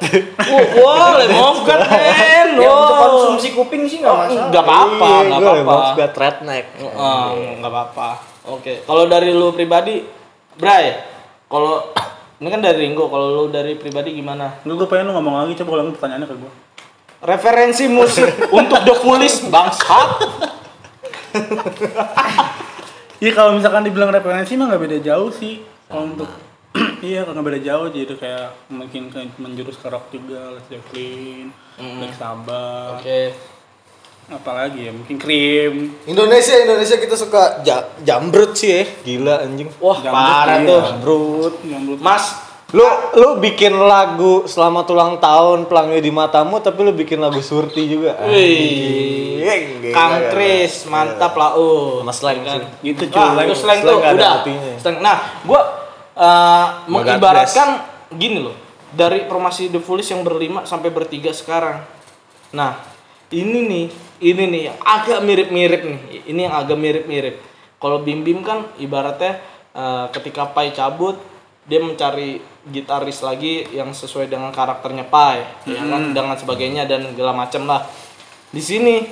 Wah, wah, lemon of God, men. Ya untuk Wow. konsumsi kuping sih nggak masalah. Nggak apa-apa, Iya, nggak gua apa-apa. Lamb of God redneck. Heeh, nggak apa-apa. Oke, kalau dari lu pribadi, Bray, kalau ini kan dari Ringo, kalau lu dari pribadi gimana? Gue pengen lu ngomong lagi coba ulangi pertanyaannya ke gue. Referensi musik [laughs] untuk The Foolish bangsat. Iya kalau misalkan dibilang referensi mah nggak beda jauh sih. Kalau untuk [clears throat] iya kalau nggak beda jauh jadi kayak mungkin menjurus ke rock juga, Led Zeppelin, Black Sabbath, Oke. Apalagi ya mungkin Cream. Indonesia Indonesia kita suka ja jambrut sih ya. Gila anjing. Wah, Jambut, parah iya. tuh. Jambrut. Yang Mas, Lu lu bikin lagu selamat ulang tahun pelangi di matamu tapi lu bikin lagu surti juga. Wih. Kang Kris, mantap lah uh. Sama slang Kan? Gitu cuy. itu slang slang tuh udah. artinya. Slang. Nah, gua uh, mengibaratkan gini loh. Dari formasi The Foolish yang berlima sampai bertiga sekarang. Nah, ini nih, ini nih yang agak mirip-mirip nih. Ini yang agak mirip-mirip. Kalau Bim Bim kan ibaratnya uh, ketika Pai cabut, dia mencari gitaris lagi yang sesuai dengan karakternya Pai, ya kan, dengan sebagainya dan segala macam lah. Di sini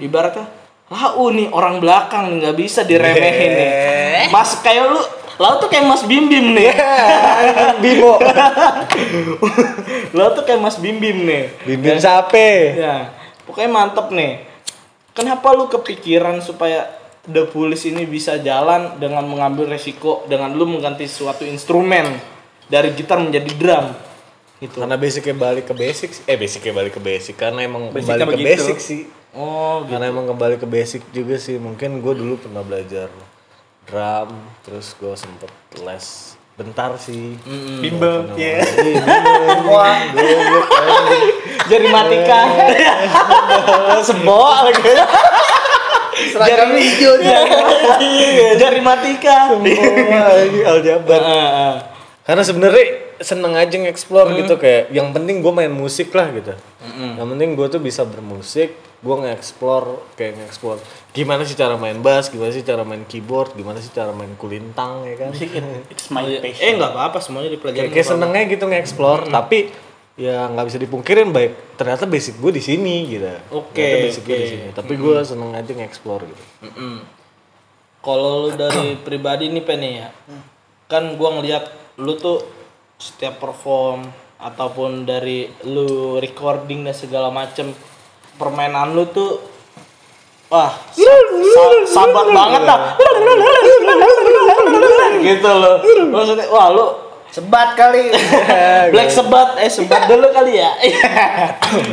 ibaratnya lau nih orang belakang nggak bisa diremehin nih. Mas kayak lu, lau tuh kayak Mas Bim Bim nih. Bimo. [laughs] lau tuh kayak Mas Bim Bim nih. Bimbing sape. Ya, pokoknya mantep nih. Kenapa lu kepikiran supaya The Police ini bisa jalan dengan mengambil resiko dengan lu mengganti suatu instrumen dari gitar menjadi drum? Gitu. Karena basicnya balik ke basic sih. Eh basicnya balik ke basic karena emang Basicnya kembali ke begitu. basic sih. Oh, gitu. Karena emang kembali ke basic juga sih. Mungkin gue dulu pernah belajar drum, terus gue sempet les bentar sih. Bimbel. Iya. Wah, [laughs] Goblok anjing. Jari matika. Sebok lagi. seragam hijau. Jari matika. Semua lagi aljabar. Heeh, heeh. Karena sebenarnya seneng aja nge-explore gitu kayak yang penting gue main musik lah gitu. Yang penting gue tuh bisa bermusik, gue nge-explore kayak nge-explore gimana sih cara main bass, gimana sih cara main keyboard, gimana sih cara main kulintang ya kan. [laughs] It's my passion. Eh nggak apa-apa semuanya dipelajari. kayak, kayak senengnya gitu nge-explore tapi ya nggak bisa dipungkirin baik ternyata basic gue di sini gitu. Oke, Ternyata basic gue di oke. sini. Tapi gue seneng aja nge-explore gitu. Mm-mm. kalau lu dari [coughs] pribadi nih Pen ya kan gua ngeliat lu tuh setiap perform ataupun dari lu recording dan segala macem permainan lu tuh wah sa- sa- sabar banget dah. Gitu loh. Maksudnya wah lu Sebat kali. [laughs] Black Sabbath. Eh sebat [laughs] dulu kali ya?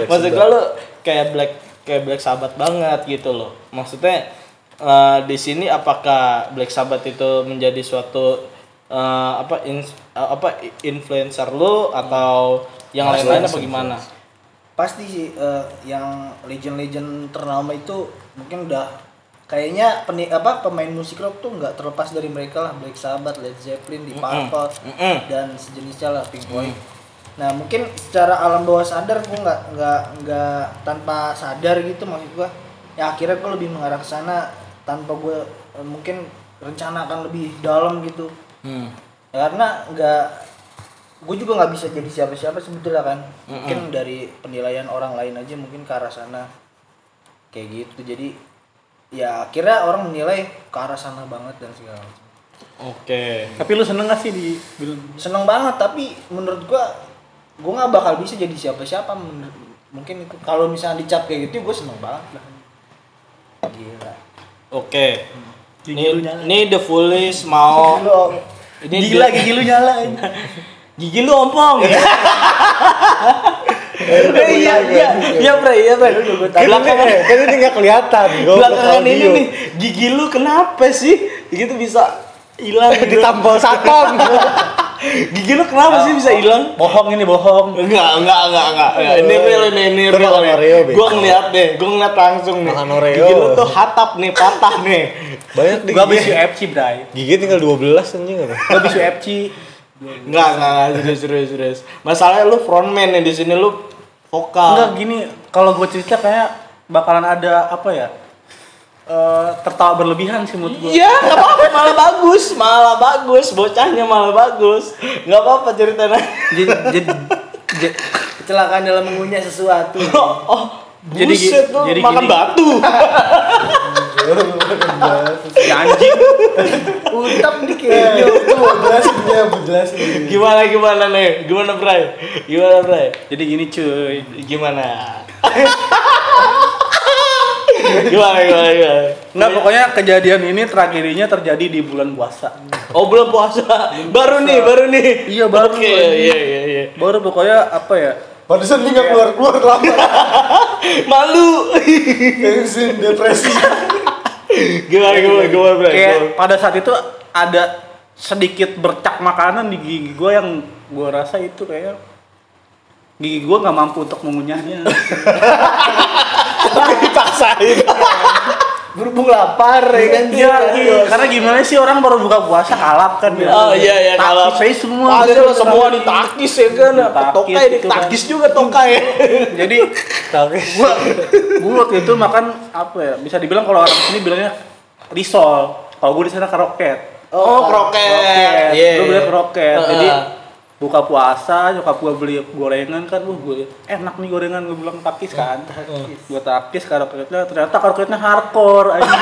Maksud gua lu kayak Black kayak Black Sabbath banget gitu loh. Maksudnya eh, di sini apakah Black Sabbath itu menjadi suatu eh, apa ins- eh, apa influencer lu atau yang lain-lain apa gimana Pasti sih eh, yang legend-legend ternama itu mungkin udah kayaknya peni, apa pemain musik rock tuh nggak terlepas dari mereka lah Black Sabbath, Led Zeppelin, Deep Purple Mm-mm. dan sejenisnya lah Pink Floyd. Nah mungkin secara alam bawah sadar gue nggak nggak nggak tanpa sadar gitu maksud gue. Ya akhirnya gue lebih mengarah ke sana tanpa gue eh, mungkin rencana akan lebih dalam gitu. Hmm. Ya, karena nggak gue juga nggak bisa jadi siapa-siapa sebetulnya kan mungkin dari penilaian orang lain aja mungkin ke arah sana kayak gitu jadi ya akhirnya orang menilai ke arah sana banget dan segala macam Oke. Tapi lu seneng gak sih di film? seneng banget tapi menurut gua gua nggak bakal bisa jadi siapa-siapa mungkin itu kalau misalnya dicap kayak gitu gue seneng banget lah gila Oke. Gigi Ini, lu nyala. ini The Foolish mau Lu, ini Gila gigi lu nyala. [laughs] gigi lu ompong. [laughs] Eh, iya iya iya bre iya bre. Belakangan kan ini nggak kelihatan [laughs] Gua belakangan ini nih gigi lu kenapa sih? Gitu bisa hilang [laughs] ditampol satpam Gigi lu kenapa sih bisa hilang? Bohong ini bohong. Enggak, enggak, enggak, enggak. Ya, ini real ini Itu real nih. Gua ngeliat deh, gua ngeliat langsung nih. Gigi lu tuh hatap nih, patah nih. banyak di Gua habis UFC, Bray. gigi tinggal 12 anjing apa Gua habis UFC. Enggak, enggak, enggak, serius, serius, serius. Masalahnya lu frontman nih di sini lu vokal. Enggak gini, kalau gue cerita kayak bakalan ada apa ya? eh, tertawa berlebihan sih menurut gue. Iya, nggak apa-apa, malah bagus, malah bagus, bocahnya malah bagus, nggak apa-apa ceritanya. Jadi, jadi, jadi, kecelakaan dalam mengunyah sesuatu Oh, oh Jadi buset gi- lu jadi makan gini. batu. [laughs] ya anjing. utap dikit itu mau jelasin gimana gimana nih? Gimana Bray? Gimana Bray? Jadi gini cuy. Gimana? gimana gimana gimana? Enggak pokoknya kejadian ini tragedinya terjadi di bulan puasa. Oh belum puasa, baru nih, baru nih. Iya, baru. Oke, iya iya iya. Baru pokoknya apa ya? Pantesan dia nggak keluar keluar lama [laughs] Malu. tensin depresi gimana gimana gimana Bray? Kayak pada saat itu ada sedikit bercak makanan di gigi gue yang gue rasa itu kayak gigi gue nggak mampu untuk mengunyahnya. [laughs] dipaksain. [laughs] berhubung lapar ya kan Iya, iya. karena gimana sih orang baru buka puasa kalap kan ya. Oh iya iya Takis saya semua. Pasti lah semua ditakis ya kan. Tokai gitu kan. ditakis juga tokai. [laughs] Jadi gua gua waktu itu makan apa ya? Bisa dibilang kalau orang sini bilangnya risol. Kalau gua di sana kroket. Oh, kroket. Iya. Gua beli kroket. Heeh. Jadi buka puasa nyokap gua beli gorengan kan uh gua enak nih gorengan gua bilang takis kan gua takis kroketnya ternyata kroketnya hardcore anjing.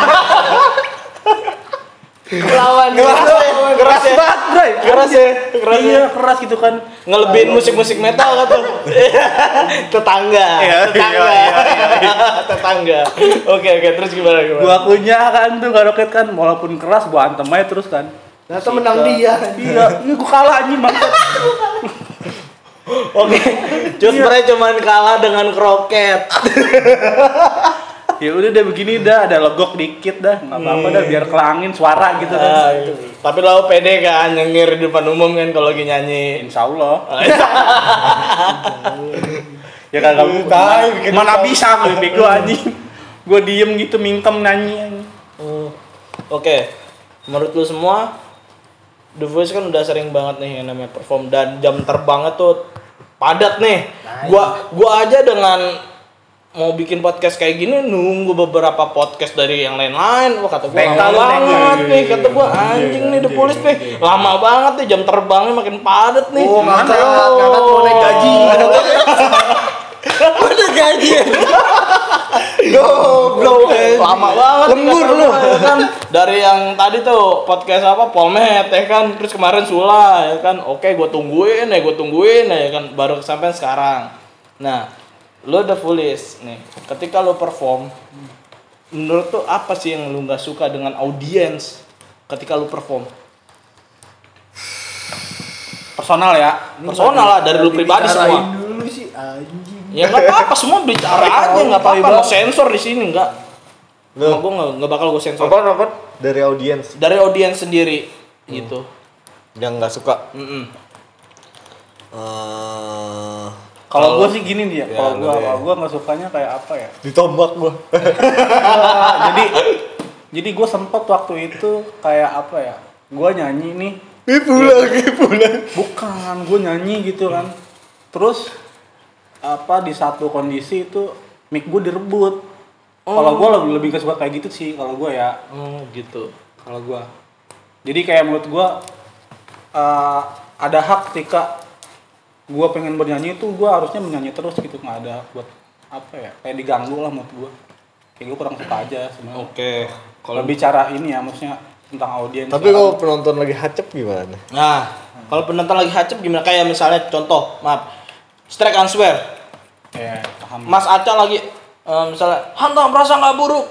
Lawan keras ya. Keras ya. banget bray Keras ya. Keras ya. iya keras gitu kan Ngelebihin musik-musik metal kan tuh. [laughs] Tetangga. Iya, Tetangga. iya, iya, [laughs] Tetangga. Oke oke terus gimana gimana? gua kunyah kan tuh kroket kan walaupun keras gua antem aja terus kan ternyata menang dia iya ini gua kalah anjing bangsat Oke. Cus Bray cuman kalah dengan kroket. ya udah deh begini dah ada legok dikit dah nggak apa-apa dah biar kelangin suara gitu Ah, kan iya. Tapi lo pede kan nyengir di depan umum kan kalau lagi nyanyi. insya Allah iya. [laughs] ya kagak Tai, bikin mana tahu. bisa gue bego anjing gue diem gitu mingkem nyanyi. Hmm. Oke, menurut lu semua The Voice kan udah sering banget nih yang namanya perform dan jam terbangnya tuh padat nih. Gua gua aja dengan mau bikin podcast kayak gini nunggu beberapa podcast dari yang lain-lain. Wah kata gua lama banget nih kata gua anjing nih The Police nih. Lama banget nih jam terbangnya makin padat nih. Oh, ngangkat, ngangkat mau naik gaji. [laughs] Udah gaji. [laughs] Goblok. lama banget Lembur lu. ya kan? Dari yang tadi tuh podcast apa? Polmed ya kan? Terus kemarin Sula ya kan? Oke gue tungguin ya gue tungguin ya kan? Baru sampai sekarang. Nah lo udah fullist nih. Ketika lo perform menurut tuh apa sih yang lo nggak suka dengan audiens ketika lo perform? Personal ya. personal lah dari lo pribadi semua. dulu sih anjing. Ya nggak apa-apa semua bicara aja nggak apa-apa mau sensor di sini nggak gue nggak bakal gue sensor Apa apa? Dari audiens dari audiens sendiri gitu yang nggak suka. Mm-mm. Eh, Kalau gue sih gini dia, Ya, kalau lu gue deh. kalau gue nggak sukanya kayak apa ya? [laughs] ditombak gua. [laughs] jadi jadi gue sempet waktu itu kayak apa ya? Gue nyanyi nih, Ibu lagi pulang. bukan gue nyanyi gitu kan. Terus apa di satu kondisi itu mic gue direbut. Kalau gue lebih lebih ke suka kayak gitu sih kalau gue ya. Oh gitu. kalau gua jadi kayak menurut gua eh, ada hak ketika gua pengen bernyanyi itu gua harusnya menyanyi terus gitu nggak ada buat apa ya kayak diganggu lah menurut gua kayak gua kurang suka aja sebenarnya Oke. kalau bicara ini ya maksudnya tentang audiens Tapi kalau penonton lagi hacep gimana? Nah, kalau penonton lagi hacep gimana? Kayak misalnya contoh, maaf, strike and swear. ya paham Mas Aca lagi eh, misalnya hantam merasa nggak buruk.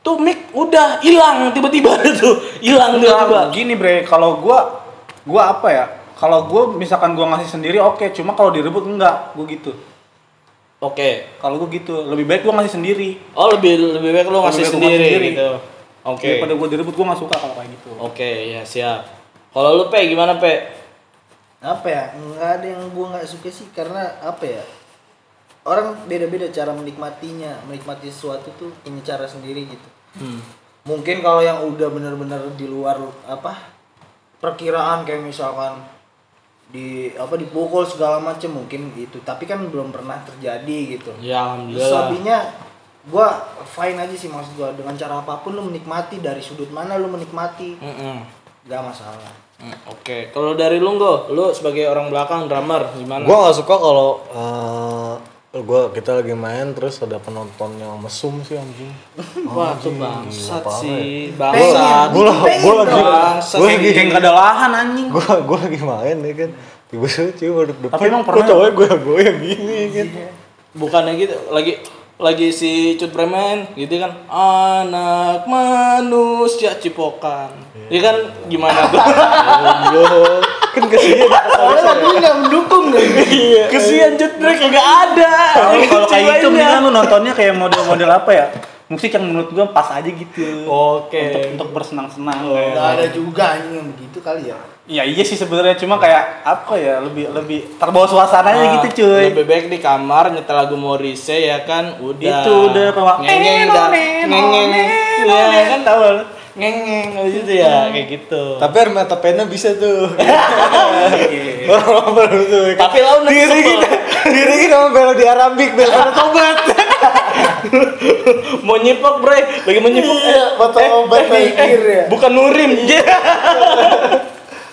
Tuh mic udah hilang tiba-tiba [laughs] tuh hilang tiba-tiba. gini bre kalau gua gua apa ya kalau gua misalkan gua ngasih sendiri oke cuma kalau direbut enggak gua gitu Oke. kalau gua gitu lebih baik gua ngasih sendiri Oh lebih lebih baik lu ngasih baik sendiri, ngasih sendiri. gitu. Oke. daripada gua direbut gua nggak suka kalau kayak gitu Oke, ya siap. Kalau lu Pe gimana Pe? Apa ya? Nggak ada yang gua nggak suka sih karena apa ya? Orang beda-beda cara menikmatinya menikmati sesuatu tuh punya cara sendiri gitu. Hmm. mungkin kalau yang udah bener-bener di luar apa perkiraan kayak misalkan di apa dipukul segala macem mungkin itu tapi kan belum pernah terjadi gitu. Ya terus alhamdulillah. lebihnya gua fine aja sih maksud gua. Dengan cara apa pun lu menikmati dari sudut mana lu menikmati. Mm-mm. nggak masalah Mm, Oke, kalau dari lu Nggo, lu sebagai orang belakang drummer gimana? Gua nggak suka kalau eh, gua kita lagi main terus ada penonton yang mesum sih anjing. [laughs] Wah, tuh bangsat sih, Pengen. bangsat. Gua lah, gua lagi Bangsat gua lagi kayak ada lahan anjing gua gua lagi main ya kan. Tiba-tiba cewek duduk depan. Tapi emang pernah- cowoknya gue goyang gini kan. Bukannya gitu, lagi lagi si Cut Bremen gitu kan. Anak manusia cipokan. Ya kan? Gimana tuh. Kan kesian soalnya lagunya nggak mendukung kan? Kesian Cut Bre kagak ada. Kalau kayak Ceweknya. mendingan lu nontonnya kayak model-model apa ya musik yang menurut gua pas aja gitu oke untuk untuk bersenang-senang Oh. kayak. nggak ada juga anjing yang begitu kali ya Iya iya sih sebenarnya cuma kayak apa ya lebih lebih terbawa suasananya Nah, gitu cuy. lebih baik di kamar nyetel lagu Morrissey ya kan udah Itu udah kalau ngengeng dah ngengeng ya kan tahu ngengeng gitu ya kayak gitu Tapi air mata pena bisa tuh. [laughs] Iya. Tuh. tapi lo Diri kita, diri kita melodi Arabik, melodi [laughs] tobat. Mau nyipok bre. Lagi mau nyipok. Iya, foto obat mikir ya. bukan nurim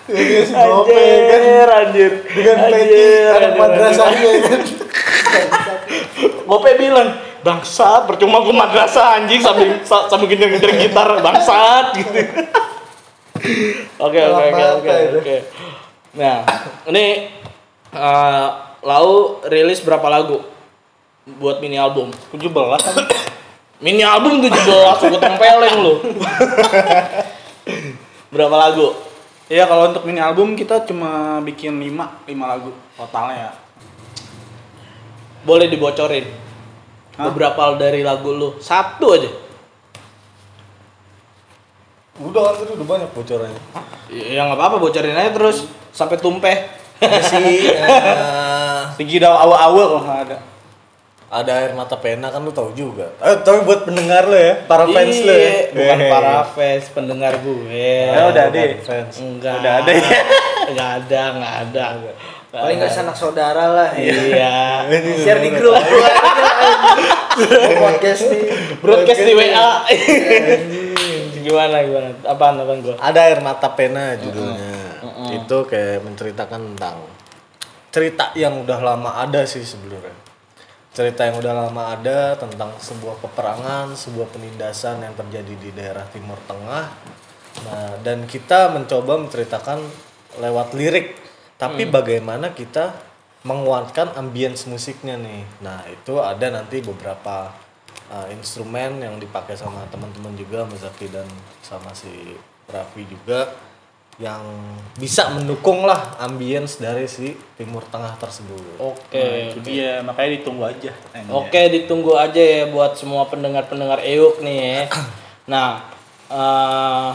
Ini si Gope kan? anjir. Anjir dengan peci anak madrasahnya kan. Gope bilang bangsat percuma gue madrasah anjing sambil sa- sambil ngejar gitar bangsat. Gitu. Oke oke oke oke. Nah ini eh, lau rilis berapa lagu buat mini album 17 kan. mini album 17 gue tempeleng lu [laughs] berapa lagu Iya kalau untuk mini album kita cuma bikin 5 5 lagu totalnya ya. boleh dibocorin Hah? beberapa dari lagu lu satu aja Udah kan tadi udah banyak bocorannya. ya nggak apa-apa bocorin aja terus sampai tumpeh Ada sih [laughs] eh, Tinggi daw awal-awal kalau ada. Ada air mata pena kan lu tahu juga. Eh, tapi buat pendengar lo ya, para fans lo ya. Iya, bukan Hehe. para fans pendengar gue Ya udah deh. Fans. enggak Udah ada ya? [laughs] enggak ada enggak ada paling nggak sanak saudara lah ya iya share di grup podcast [laughs] nih broadcast di WA [laughs] gimana gimana apaan apaan gua Ada air mata pena judulnya. Itu kayak menceritakan tentang cerita yang udah lama ada sih sebelumnya. Cerita yang udah lama ada tentang sebuah peperangan, sebuah penindasan yang terjadi di daerah Timur Tengah. Nah, dan kita mencoba menceritakan lewat lirik, tapi bagaimana kita menguatkan ambience musiknya nih. Nah, itu ada nanti beberapa uh, instrumen yang dipakai sama teman-teman juga, Mas Zaki dan sama si Raffi juga yang bisa mendukung lah ambience dari si Timur Tengah tersebut. Oke. Itu dia, makanya ditunggu aja. Oke, ditunggu aja ya buat semua pendengar-pendengar EUK nih ya. [coughs] Nah, eh,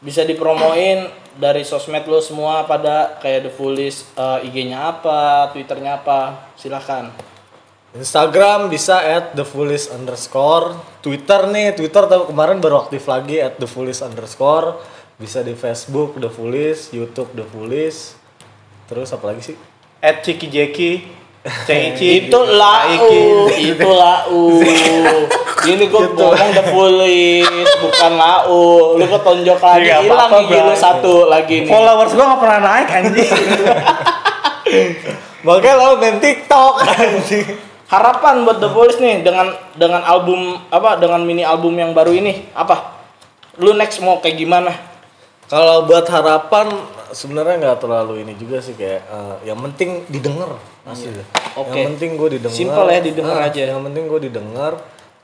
bisa dipromoin dari sosmed lo semua pada kayak The Foolish eh, IG-nya apa, Twitternya apa, silahkan. Instagram bisa at thefoolish underscore Twitter nih, Twitter tahu kemarin baru aktif lagi at thefoolish underscore Bisa di Facebook The Foolish, Youtube The Foolish Terus apa lagi sih? At Ciki Jeki, Cici, [laughs] itu lau, itu lau. [laughs] Ini gue ngomong The Foolish, bukan lau. Lu ketonjok lagi, Iya, hilang gigi lu satu lagi nih. Followers gua gak pernah naik anjing. [laughs] Makanya lo main TikTok anjing. Harapan buat The Police nih dengan dengan album apa dengan mini album yang baru ini apa? Lu next mau kayak gimana? Kalau buat harapan sebenarnya nggak terlalu ini juga sih kayak eh, yang penting didengar asli. Oke. Yang penting gue didengar. Simple ya, didengar Ah, aja. Yang penting gue didengar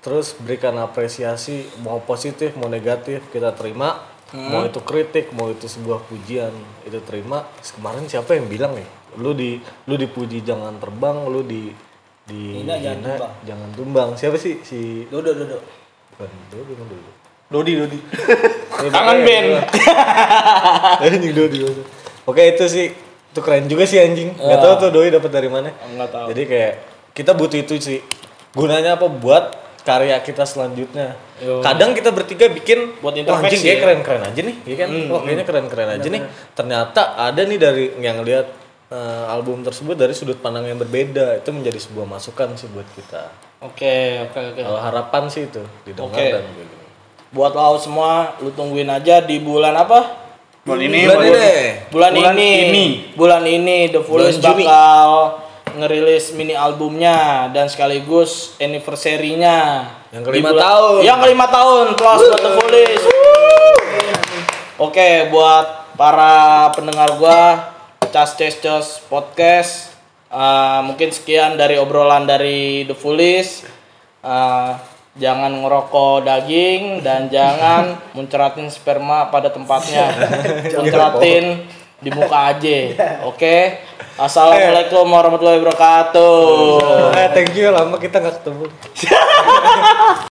terus berikan apresiasi mau positif mau negatif kita terima. Hmm. Mau itu kritik, mau itu sebuah pujian, itu terima. Kemarin siapa yang bilang nih? Lu di lu dipuji jangan terbang, lu di di Hina, jangan tumbang. jangan tumbang. Siapa sih si Dodo dodo. bukan Dodi, bukan Dodi. Dodi. [laughs] Kangen band. [laughs] anjing Dodi. Oke itu sih itu keren juga sih anjing. Gak tahu tuh Doi dapat dari mana. Enggak tahu. Jadi kayak kita butuh itu sih. Gunanya apa buat karya kita selanjutnya. Yo. Kadang kita bertiga bikin Buat "Wah, anjing ya." keren-keren aja nih, ya kan? Wah, kayaknya keren-keren aja nih. Ternyata ada nih dari yang lihat eh, album tersebut dari sudut pandang yang berbeda. Itu menjadi sebuah masukan sih buat kita. Oke, oke, oke. Kalau harapan sih itu didengar Oke. dan gini. Buat lo semua, lu tungguin aja di bulan apa? Bulan ini, Bulan bulan- ini. Bulan, Bulan ini. ini. Bulan ini The Foolish Bulan Juni. bakal ngerilis mini albumnya dan sekaligus anniversary-nya. Yang kelima bulan- tahun. Yang kelima tahun. Plus buat The Foolish. Oke, buat para pendengar gua Cas Ces Cos Podcast eh, mungkin sekian dari obrolan dari The Foolish. Eh, jangan ngerokok daging dan [laughs] jangan muncratin sperma pada tempatnya. [laughs] muncratin di muka aja. [laughs] Oke. Assalamualaikum warahmatullahi wabarakatuh. Eh, thank you lama kita nggak ketemu.